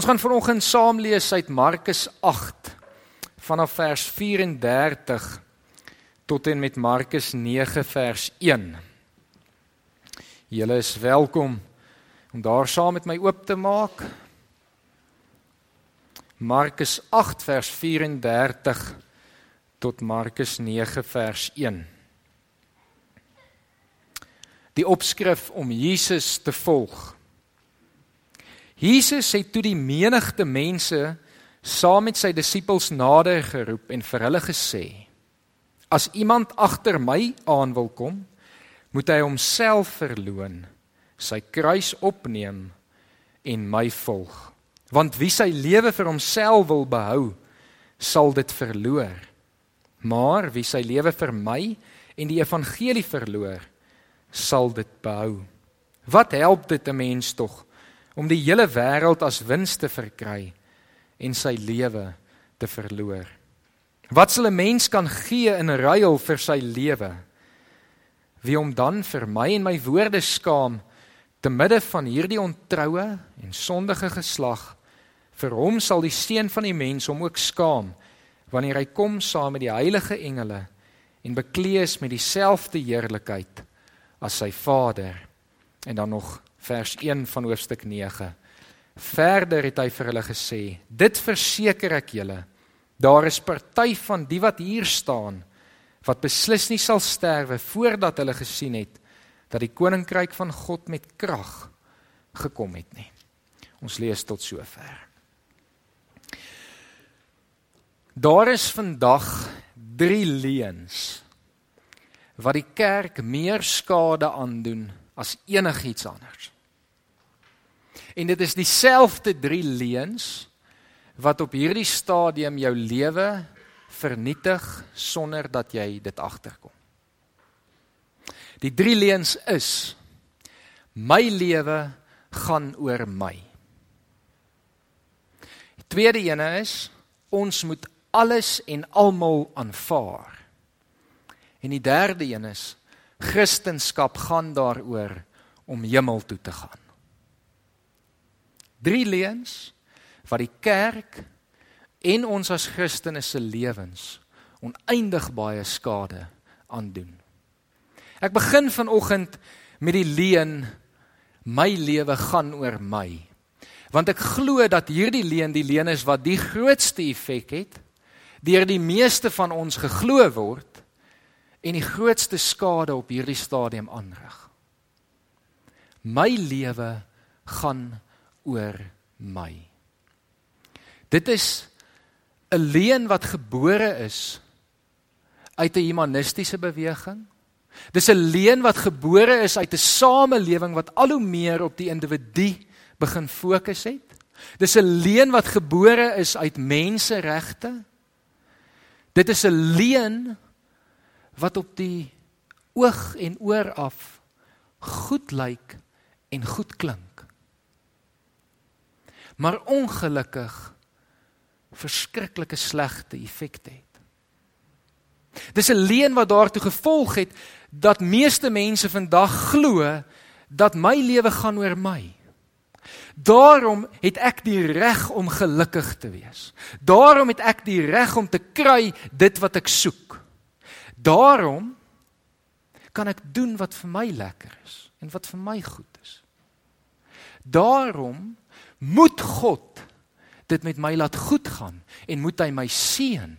Ons gaan vanoggend saam lees uit Markus 8 vanaf vers 34 tot en met Markus 9 vers 1. Julle is welkom om daar saam met my oop te maak. Markus 8 vers 34 tot Markus 9 vers 1. Die opskrif om Jesus te volg. Jesus het toe die menigte mense saam met sy disippels nader geroep en vir hulle gesê: As iemand agter my aan wil kom, moet hy homself verloën, sy kruis opneem en my volg. Want wie sy lewe vir homself wil behou, sal dit verloor. Maar wie sy lewe vir my en die evangelie verloor, sal dit behou. Wat help dit 'n mens tog? Om die hele wêreld as wins te verkry en sy lewe te verloor. Wat sal 'n mens kan gee in ruil vir sy lewe? Wie hom dan vir my en my woorde skaam te midde van hierdie ontroue en sondige geslag vir hom sal die seun van die mens hom ook skaam wanneer hy kom saam met die heilige engele en bekleed is met dieselfde heerlikheid as sy Vader en dan nog vers 1 van hoofstuk 9. Verder het hy vir hulle gesê: "Dit verseker ek julle, daar is party van die wat hier staan wat beslis nie sal sterwe voordat hulle gesien het dat die koninkryk van God met krag gekom het nie." Ons lees tot sover. Daar is vandag 3 leuns wat die kerk meer skade aandoen as enigiets anders. En dit is dieselfde drie leuns wat op hierdie stadium jou lewe vernietig sonder dat jy dit agterkom. Die drie leuns is my lewe gaan oor my. Die tweede een is ons moet alles en almal aanvaar. En die derde een is Christendom gaan daaroor om hemel toe te gaan. Drie leuns wat die kerk en ons as Christene se lewens oneindig baie skade aandoen. Ek begin vanoggend met die leuen my lewe gaan oor my. Want ek glo dat hierdie leuen die leuen is wat die grootste effek het deur die meeste van ons geglo word en die grootste skade op hierdie stadium aanrig. My lewe gaan oor my. Dit is 'n leen wat gebore is uit 'n humanistiese beweging. Dis 'n leen wat gebore is uit 'n samelewing wat al hoe meer op die individu begin fokus het. Dis 'n leen wat gebore is uit menseregte. Dit is 'n leen wat op die oog en oor af goed lyk en goed klink. Maar ongelukkig verskriklike slegte effekte het. Dis 'n leuen wat daartoe gevolg het dat meeste mense vandag glo dat my lewe gaan oor my. Daarom het ek die reg om gelukkig te wees. Daarom het ek die reg om te kry dit wat ek soek. Daarom kan ek doen wat vir my lekker is en wat vir my goed is. Daarom moet God dit met my laat goed gaan en moet hy my seën.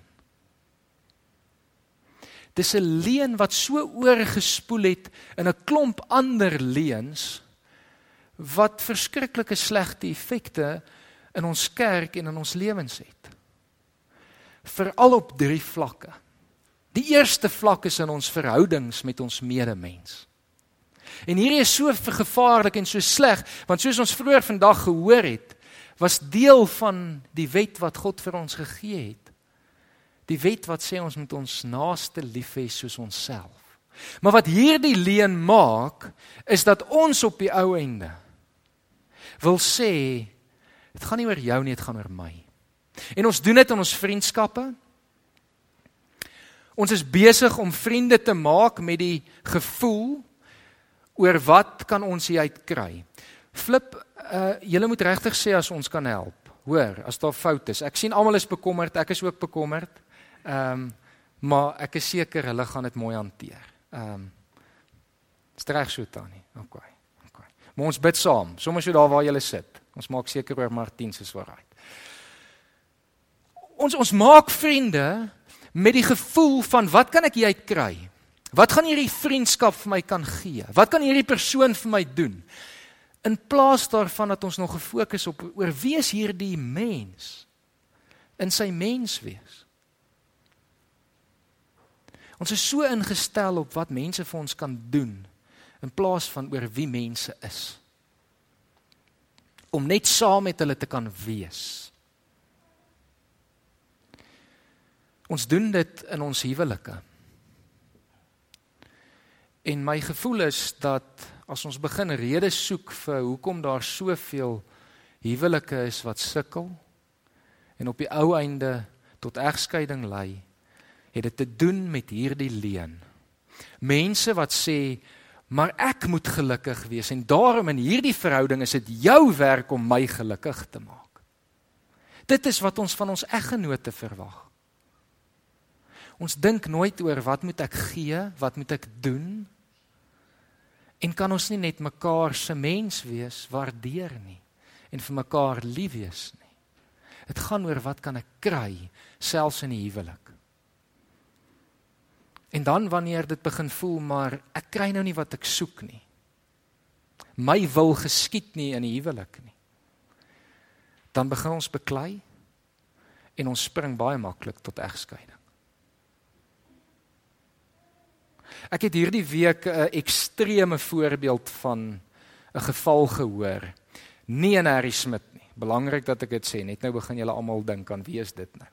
Dis 'n leuen wat so oorgespoel het in 'n klomp ander leuns wat verskriklike slegte effekte in ons kerk en in ons lewens het. Veral op drie vlakke. Die eerste vlak is in ons verhoudings met ons medemens. En hierdie is so gevaarlik en so sleg, want soos ons vroeër vandag gehoor het, was deel van die wet wat God vir ons gegee het. Die wet wat sê ons moet ons naaste lief hê soos onsself. Maar wat hierdie leen maak, is dat ons op die ou einde wil sê dit gaan nie oor jou nie, dit gaan oor my. En ons doen dit in ons vriendskappe, Ons is besig om vriende te maak met die gevoel oor wat kan ons hier uit kry. Flip, uh julle moet regtig sê as ons kan help. hoor, as daar foute is. Ek sien almal is bekommerd, ek is ook bekommerd. Ehm um, maar ek is seker hulle gaan dit mooi hanteer. Ehm um, Streg so tannie. OK. OK. Maar ons bid saam, sommer so daar waar jy sit. Ons maak seker oor Martin se waarheid. Ons ons maak vriende met die gevoel van wat kan ek hieruit kry? Wat gaan hierdie vriendskap vir my kan gee? Wat kan hierdie persoon vir my doen? In plaas daarvan dat ons nog gefokus op oor wie is hierdie mens in sy menswees. Ons is so ingestel op wat mense vir ons kan doen in plaas van oor wie mense is. Om net saam met hulle te kan wees. Ons doen dit in ons huwelike. En my gevoel is dat as ons begin redes soek vir hoekom daar soveel huwelike is wat sukkel en op die ou einde tot egskeiding lei, het dit te doen met hierdie leuen. Mense wat sê maar ek moet gelukkig wees en daarom in hierdie verhouding is dit jou werk om my gelukkig te maak. Dit is wat ons van ons eggenote verwag. Ons dink nooit oor wat moet ek gee, wat moet ek doen? En kan ons nie net mekaar se mens wees, waardeer nie en vir mekaar lief wees nie. Dit gaan oor wat kan ek kry selfs in die huwelik. En dan wanneer dit begin voel maar ek kry nou nie wat ek soek nie. My wil geskied nie in die huwelik nie. Dan begin ons beklei en ons spring baie maklik tot egskeiding. Ek het hierdie week 'n ekstreme voorbeeld van 'n geval gehoor. Nie in Harry Smit nie. Belangrik dat ek dit sê. Net nou begin julle almal dink aan wie is dit nou?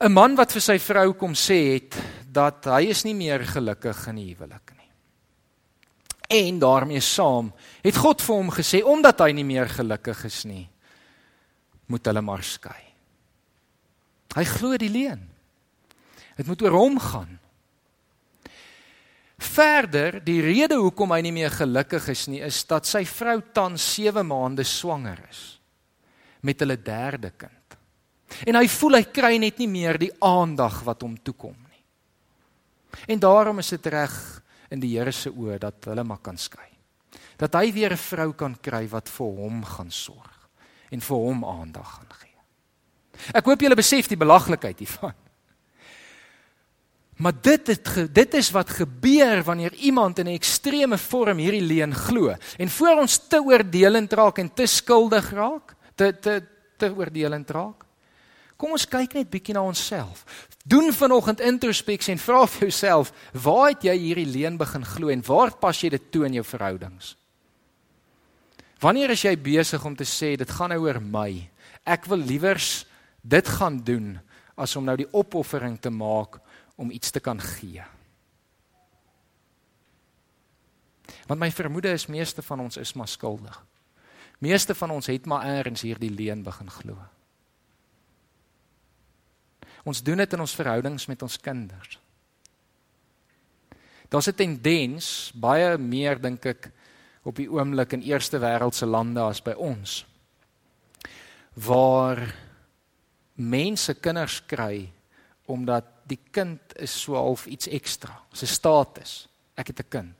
'n man wat vir sy vrou kom sê het dat hy is nie meer gelukkig in die huwelik nie. En daarmee saam het God vir hom gesê omdat hy nie meer gelukkig is nie, moet hulle maar skei. Hy glo die leuen. Dit moet oor hom gaan. Verder, die rede hoekom hy nie meer gelukkig is nie, is dat sy vrou tans 7 maande swanger is met hulle derde kind. En hy voel hy kry net nie meer die aandag wat hom toekom nie. En daarom is dit reg in die Here se oë dat hulle maar kan skei. Dat hy weer 'n vrou kan kry wat vir hom gaan sorg en vir hom aandag gaan gee. Ek hoop julle besef die belaglikheid hiervan. Maar dit het dit is wat gebeur wanneer iemand in 'n ekstreme vorm hierdie leuen glo. En voor ons te oordelend raak en te skuldig raak, te te te oordelend raak, Kom ons kyk net bietjie na onsself. Doen vanoggend introspeksie en vra vir jouself, waar het jy hierdie leuen begin glo en waar pas jy dit toe in jou verhoudings? Wanneer is jy besig om te sê dit gaan nou oor my? Ek wil liewers dit gaan doen as om nou die opoffering te maak om iets te kan gee. Want my vermoede is meeste van ons is maar skuldig. Meeste van ons het maar eers hierdie leuen begin glo. Ons doen dit in ons verhoudings met ons kinders. Daar's 'n tendens baie meer dink ek op die oomblik in eerste wêreldse lande as by ons waar mense kinders kry omdat die kind is so half iets ekstra, 'n status. Ek het 'n kind.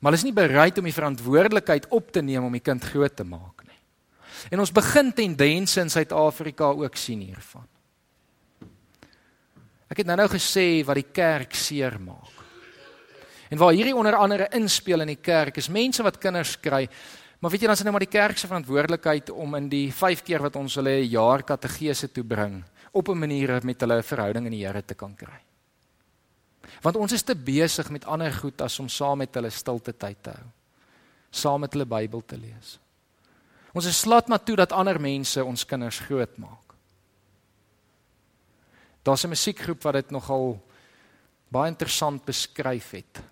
Maar hulle is nie bereid om die verantwoordelikheid op te neem om die kind groot te maak nie. En ons begin tendense in Suid-Afrika ook sien hiervan. Ek het nou-nou gesê wat die kerk seermaak. En waar hierdie onder andere inspel in die kerk is mense wat kinders kry. Maar weet jy dan is dit nou maar die kerk se verantwoordelikheid om in die 5 keer wat ons hulle 'n jaar kategese toe bring op 'n manier met hulle verhouding in die Here te kan kry. Want ons is te besig met ander goed as om saam met hulle stilte tyd te hou. Saam met hulle Bybel te lees. Ons is slat maar toe dat ander mense ons kinders grootmaak. Daar's 'n musiekgroep wat dit nogal baie interessant beskryf het.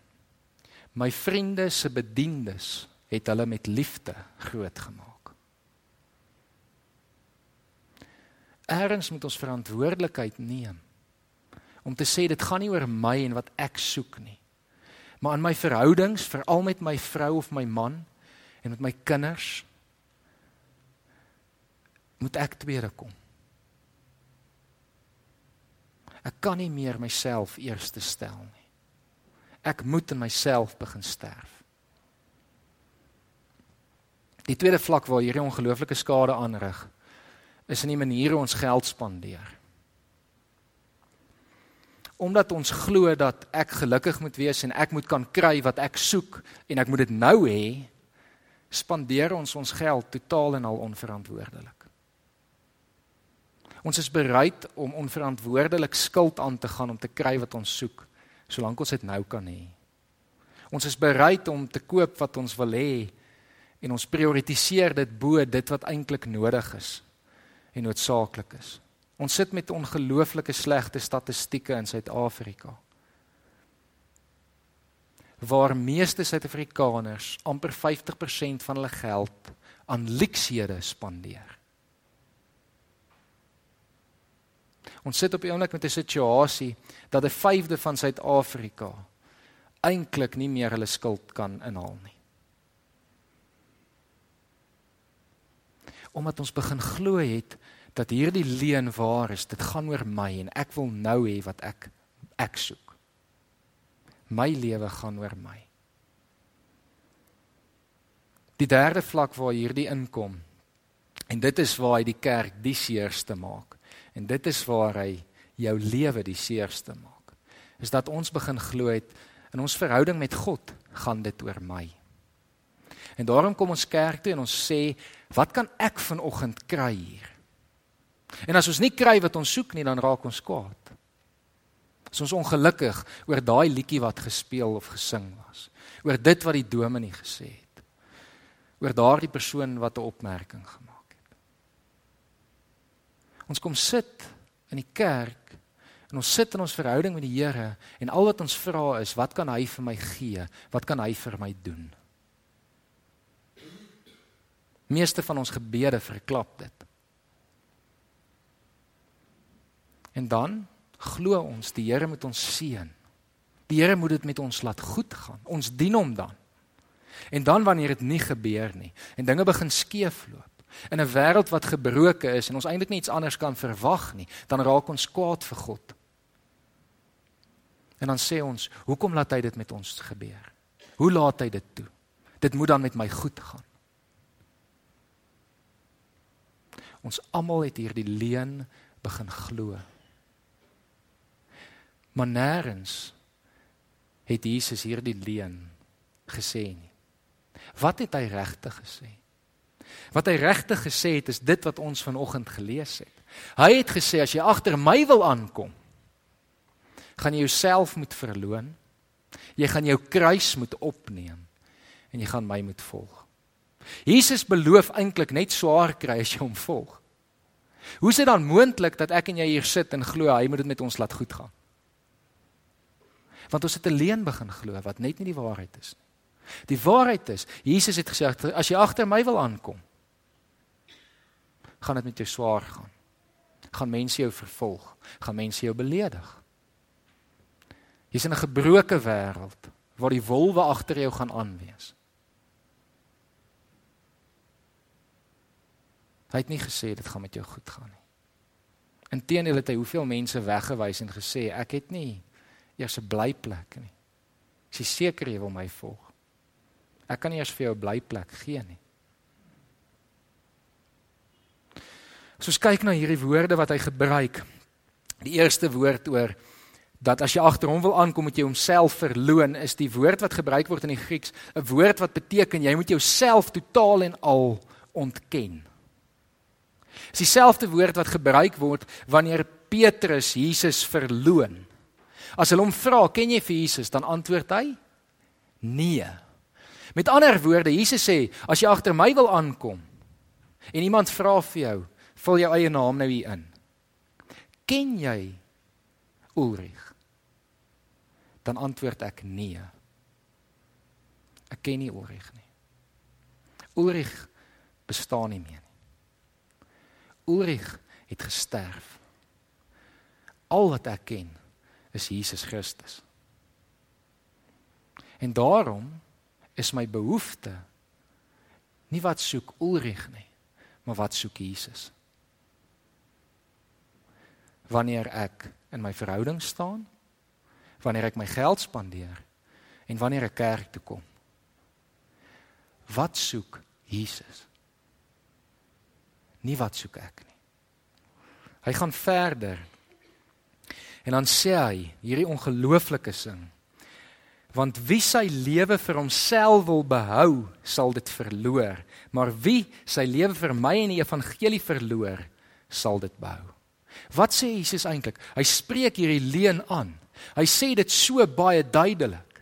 My vriende se bediendes het hulle met liefde grootgemaak. Eerens moet ons verantwoordelikheid neem om te sê dit gaan nie oor my en wat ek soek nie. Maar in my verhoudings, veral met my vrou of my man en met my kinders, moet ek tweede kom. Ek kan nie meer myself eerste stel nie. Ek moet in myself begin sterf. Die tweede vlak waar hierdie ongelooflike skade aanrig is in die maniere ons geld spandeer omdat ons glo dat ek gelukkig moet wees en ek moet kan kry wat ek soek en ek moet dit nou hê, spandeer ons ons geld totaal en al onverantwoordelik. Ons is bereid om onverantwoordelik skuld aan te gaan om te kry wat ons soek, solank ons dit nou kan hê. Ons is bereid om te koop wat ons wil hê en ons prioritiseer dit bo dit wat eintlik nodig is en noodsaaklik is. Ons sit met ongelooflike slegte statistieke in Suid-Afrika. Waar meeste Suid-Afrikaners amper 50% van hulle geld aan luksehede spandeer. Ons sit op 'n oomblik met 'n situasie dat 'n vyfde van Suid-Afrika eintlik nie meer hulle skuld kan inhaal nie. Omdat ons begin glo het dat hierdie leuen waar is. Dit gaan oor my en ek wil nou hê wat ek ek soek. My lewe gaan oor my. Die derde vlak waar hierdie inkom. En dit is waar hy die kerk die seerste maak. En dit is waar hy jou lewe die seerste maak. Is dat ons begin glo het in ons verhouding met God gaan dit oor my. En daarom kom ons kerk toe en ons sê, wat kan ek vanoggend kry hier? En as ons nie kry wat ons soek nie, dan raak ons kwaad. As ons ongelukkig oor daai liedjie wat gespeel of gesing was, oor dit wat die dominee gesê het, oor daardie persoon wat 'n opmerking gemaak het. Ons kom sit in die kerk en ons sit in ons verhouding met die Here en al wat ons vra is, wat kan hy vir my gee? Wat kan hy vir my doen? Meeste van ons gebede verklap dit. En dan glo ons die Here moet ons seën. Die Here moet dit met ons laat goed gaan. Ons dien hom dan. En dan wanneer dit nie gebeur nie en dinge begin skeefloop in 'n wêreld wat gebroken is en ons eintlik niks anders kan verwag nie, dan raak ons kwaad vir God. En dan sê ons, hoekom laat hy dit met ons gebeur? Hoe laat hy dit toe? Dit moet dan met my goed gaan. Ons almal het hierdie leuen begin glo. Maar nêrens het Jesus hierdie leuen gesê nie. Wat het hy regtig gesê? Wat hy regtig gesê het is dit wat ons vanoggend gelees het. Hy het gesê as jy agter my wil aankom, gaan jy jouself moet verloon. Jy gaan jou kruis moet opneem en jy gaan my moet volg. Jesus beloof eintlik net swaar kry as jy hom volg. Hoe is dit dan moontlik dat ek en jy hier sit en glo hy moet dit met ons laat goed gaan? Want ons het 'n leuen begin glo wat net nie die waarheid is nie. Die waarheid is, Jesus het gesê as jy agter my wil aankom, gaan dit met jou swaar gaan. Gaan mense jou vervolg, gaan mense jou beledig. Jy's in 'n gebroke wêreld waar die wolwe agter jou gaan aanwees. Hy het nie gesê dit gaan met jou goed gaan nie. Inteendeel het hy hoeveel mense weggewys en gesê ek het nie eers 'n blyplek nie. Is jy seker jy wil my volg? Ek kan nie eers vir jou 'n blyplek gee nie. So ons kyk na hierdie woorde wat hy gebruik. Die eerste woord oor dat as jy agter hom wil aankom moet jy homself verloon is die woord wat gebruik word in die Grieks 'n woord wat beteken jy moet jouself totaal en al ontken. Dis dieselfde woord wat gebruik word wanneer Petrus Jesus verloon. As hulle hom vra, "Ken jy vir Jesus?" dan antwoord hy: "Nee." Met ander woorde, Jesus sê, "As jy agter my wil aankom en iemand vra vir jou, vul jou eie naam nou hier in. Ken jy Ulrich?" Dan antwoord ek: "Nee." Ek ken nie Ulrich nie. Ulrich bestaan nie meer nie. Ulrich het gesterf. Al wat ek ken is Jesus Christus. En daarom is my behoefte nie wat soek Ulrich nie, maar wat soek Jesus. wanneer ek in my verhouding staan, wanneer ek my geld spandeer en wanneer ek kerk toe kom. Wat soek Jesus? Nie wat soek ek nie. Hy gaan verder. En dan sê hy hierdie ongelooflike sing. Want wie sy lewe vir homself wil behou, sal dit verloor, maar wie sy lewe vir my en die evangelie verloor, sal dit behou. Wat sê Jesus eintlik? Hy spreek hierdie leuen aan. Hy sê dit so baie duidelik.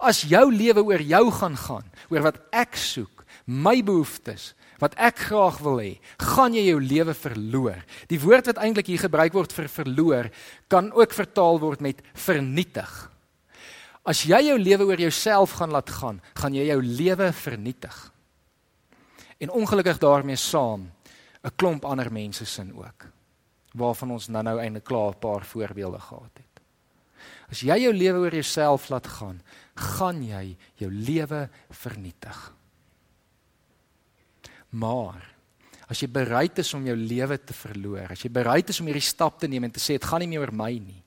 As jou lewe oor jou gaan gaan, oor wat ek soek, my behoeftes, wat ek graag wil hê, gaan jy jou lewe verloor. Die woord wat eintlik hier gebruik word vir verloor, kan ook vertaal word met vernietig. As jy jou lewe oor jouself gaan laat gaan, gaan jy jou lewe vernietig. En ongelukkig daarmee saam 'n klomp ander mense sin ook waarvan ons nou-nou eintlik klaar 'n paar voorbeelde gehad het. As jy jou lewe oor jouself laat gaan, gaan jy jou lewe vernietig. Maar as jy bereid is om jou lewe te verloor, as jy bereid is om hierdie stap te neem en te sê dit gaan nie meer oor my nie,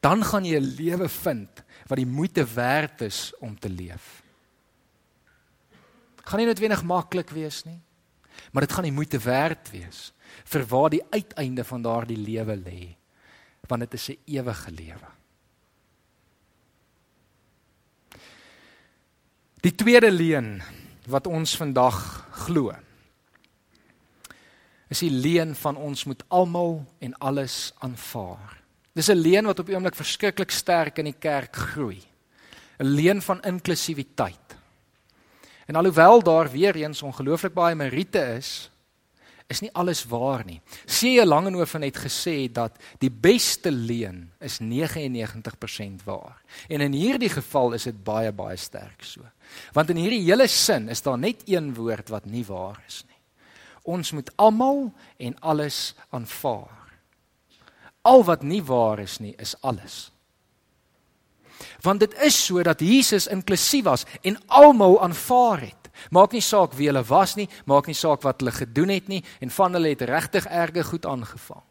dan gaan jy 'n lewe vind wat die moeite werd is om te leef. Gaan nie noodwendig maklik wees nie, maar dit gaan die moeite werd wees vir waar die uiteinde van daardie lewe lê, want dit is 'n ewige lewe. Die tweede leuen wat ons vandag glo is die leuen van ons moet almal en alles aanvaar. Dis 'n leuen wat op die oomblik verskriklik sterk in die kerk groei. 'n Leuen van inklusiwiteit. En alhoewel daar weer eens ongelooflik baie meriete is, is nie alles waar nie. C.J. Langehoven het gesê dat die beste leuen is 99% waar. En in hierdie geval is dit baie baie sterk so. Want in hierdie hele sin is daar net een woord wat nie waar is nie. Ons moet almal en alles aanvaar. Al wat nie waar is nie, is alles. Want dit is so dat Jesus inklusief was en almal aanvaar het. Maak nie saak wie hulle was nie, maak nie saak wat hulle gedoen het nie en van hulle het regtig erge goed aangevang.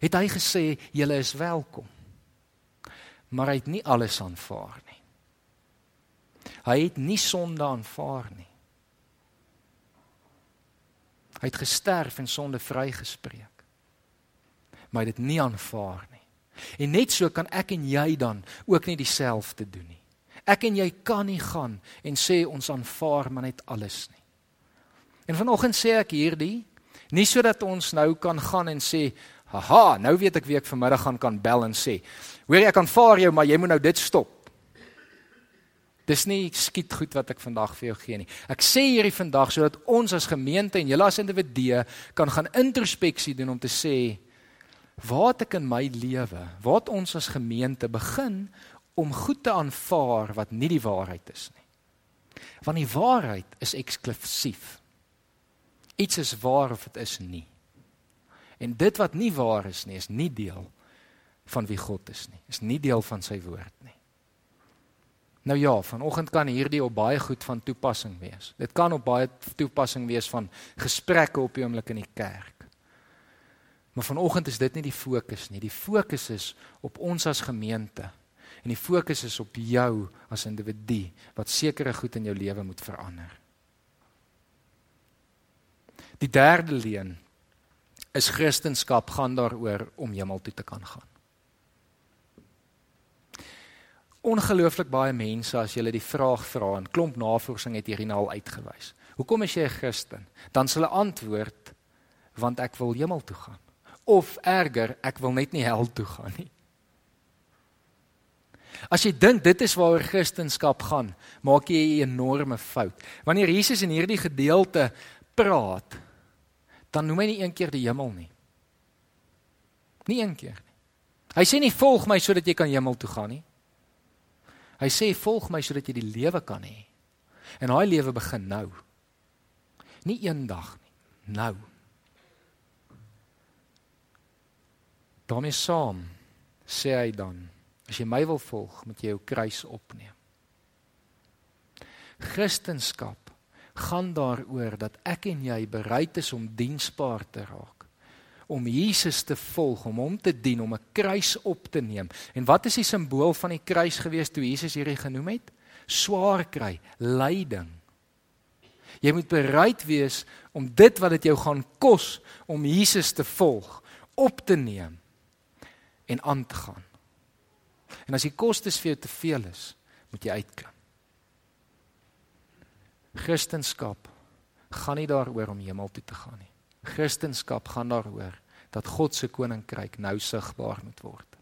Het hy gesê julle is welkom. Maar hy het nie alles aanvaar nie. Hy het nie sonde aanvaar nie. Hy het gesterf en sonde vrygespreek. Maar hy het dit nie aanvaar nie. En net so kan ek en jy dan ook nie dieselfde doen nie. Ek en jy kan nie gaan en sê ons aanvaar maar net alles nie. En vanoggend sê ek hierdie nie sodat ons nou kan gaan en sê, "Haha, nou weet ek wie ek vanmiddag gaan kan bel en sê, hoor jy ek aanvaar jou, maar jy moet nou dit stop." Dis nie skiet goed wat ek vandag vir jou gee nie. Ek sê hierdie vandag sodat ons as gemeente en julle as individue kan gaan introspeksie doen om te sê waar het ek in my lewe, waar het ons as gemeente begin om goed te aanvaar wat nie die waarheid is nie. Want die waarheid is eksklusief. Iets is waar of dit is nie. En dit wat nie waar is nie, is nie deel van wie God is nie. Is nie deel van sy woord nie. Nou ja, vanoggend kan hierdie op baie goed van toepassing wees. Dit kan op baie toepassing wees van gesprekke op die oomblik in die kerk. Maar vanoggend is dit nie die fokus nie. Die fokus is op ons as gemeente En die fokus is op jou as individu wat sekere goed in jou lewe moet verander. Die derde leen is Christendom gaan daaroor om hemel toe te kan gaan. Ongelooflik baie mense as jy hulle die vraag vra en klomp navorsing het hierna al uitgewys. Hoekom is jy 'n Christen? Dan sal hulle antwoord want ek wil hemel toe gaan. Of erger, ek wil net nie hel toe gaan nie. As jy dink dit is waaroor Christendom gaan, maak jy 'n enorme fout. Wanneer Jesus in hierdie gedeelte praat, dan noem hy nie een keer die hemel nie. Nie een keer nie. Hy sê nie volg my sodat jy kan hemel toe gaan nie. Hy sê volg my sodat jy die lewe kan hê. En daai lewe begin nou. Nie eendag nie, nou. daarmee saam sê hy dan As jy my wil volg, moet jy jou kruis opneem. Christendom gaan daaroor dat ek en jy bereid is om diensbaar te raak, om Jesus te volg, om hom te dien, om 'n kruis op te neem. En wat is die simbool van die kruis gewees toe Jesus hierdie genoem het? Swaar kry, lyding. Jy moet bereid wees om dit wat dit jou gaan kos om Jesus te volg, op te neem en aan te gaan. En as die kostes vir jou te veel is, moet jy uitklim. Christendom gaan nie daaroor om hemel toe te gaan nie. Christendom gaan daaroor dat God se koninkryk nou sigbaar moet word.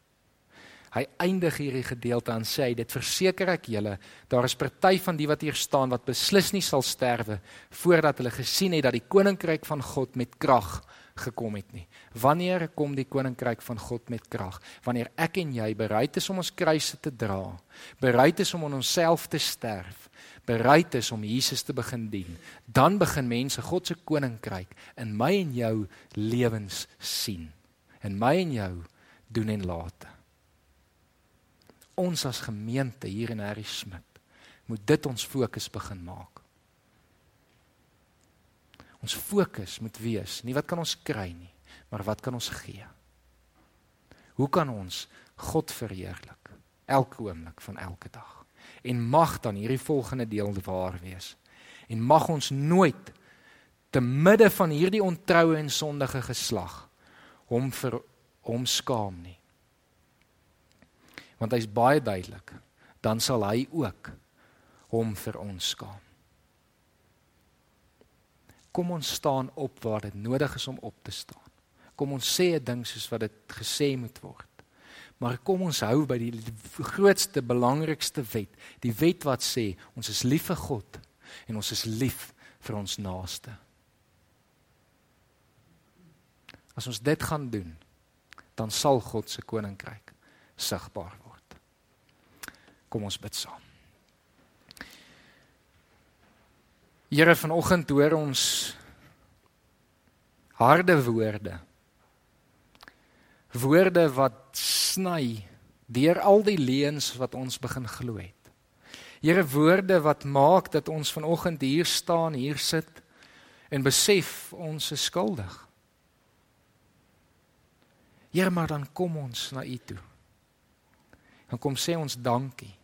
Hy eindig hierdie gedeelte aan sê dit verseker ek julle daar is party van die wat hier staan wat beslis nie sal sterwe voordat hulle gesien het dat die koninkryk van God met krag gekom het nie. Wanneer kom die koninkryk van God met krag? Wanneer ek en jy bereid is om ons kruise te dra, bereid is om aan onsself te sterf, bereid is om Jesus te begin dien, dan begin mense God se koninkryk in my en jou lewens sien. In my en jou doen en late. Ons as gemeente hier in Harry Smit moet dit ons fokus begin maak. Ons fokus moet wees nie wat kan ons kry nie, maar wat kan ons gee? Hoe kan ons God verheerlik elke oomblik van elke dag? En mag dan hierdie volgende deel waar wees. En mag ons nooit te midde van hierdie ontroue en sondige geslag hom vir hom skaam nie. Want hy's baie duidelik, dan sal hy ook hom vir ons skaam. Kom ons staan op waar dit nodig is om op te staan. Kom ons sê 'n ding soos wat dit gesê moet word. Maar kom ons hou by die grootste belangrikste wet, die wet wat sê ons is lief vir God en ons is lief vir ons naaste. As ons dit gaan doen, dan sal God se koninkryk sigbaar word. Kom ons bid saam. Here vanoggend hoor ons harde woorde. Woorde wat sny deur al die leuns wat ons begin glo het. Here woorde wat maak dat ons vanoggend hier staan, hier sit en besef ons is skuldig. Here maar dan kom ons na U toe. Dan kom sê ons dankie.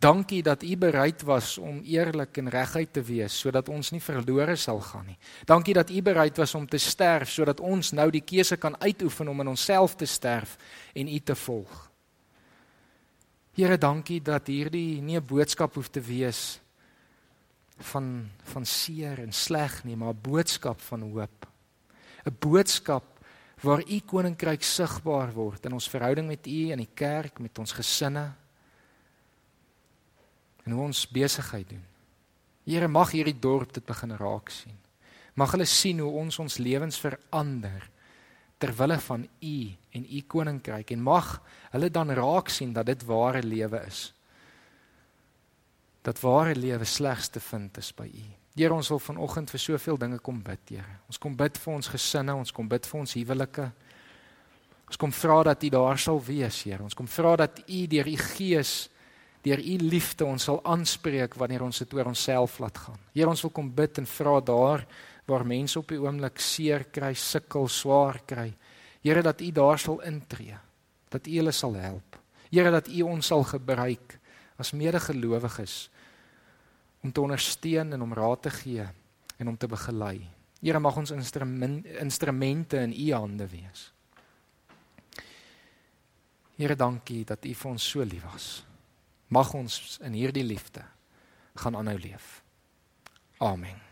Dankie dat u bereid was om eerlik en reguit te wees sodat ons nie verlore sal gaan nie. Dankie dat u bereid was om te sterf sodat ons nou die keuse kan uitoefen om in onsself te sterf en u te volg. Here, dankie dat hierdie nie 'n boodskap hoef te wees van van seer en sleg nie, maar 'n boodskap van hoop. 'n Boodskap waar u koninkryk sigbaar word in ons verhouding met u en die kerk, met ons gesinne en hoe ons besigheid doen. Here mag hierdie dorp dit begin raak sien. Mag hulle sien hoe ons ons lewens verander ter wille van U en U koninkryk en mag hulle dan raak sien dat dit ware lewe is. Dat ware lewe slegs te vind is by U. Here ons wil vanoggend vir soveel dinge kom bid, Here. Ons kom bid vir ons gesinne, ons kom bid vir ons huwelike. Ons kom vra dat U daar sal wees, Here. Ons kom vra dat U deur U Gees deur u liefde ons sal aanspreek wanneer ons dit oor onsself laat gaan. Here ons wil kom bid en vra daar waar mense op die oomblik seer kry, sukkel, swaar kry. Here dat u daar sal intree. Dat u hulle sal help. Here dat u ons sal gebruik as medegelowiges om te ondersteun en om raad te gee en om te begelei. Here mag ons instrument, instrumente in u hande wees. Here dankie dat u vir ons so lief was mag ons in hierdie liefde gaan aanhou leef. Amen.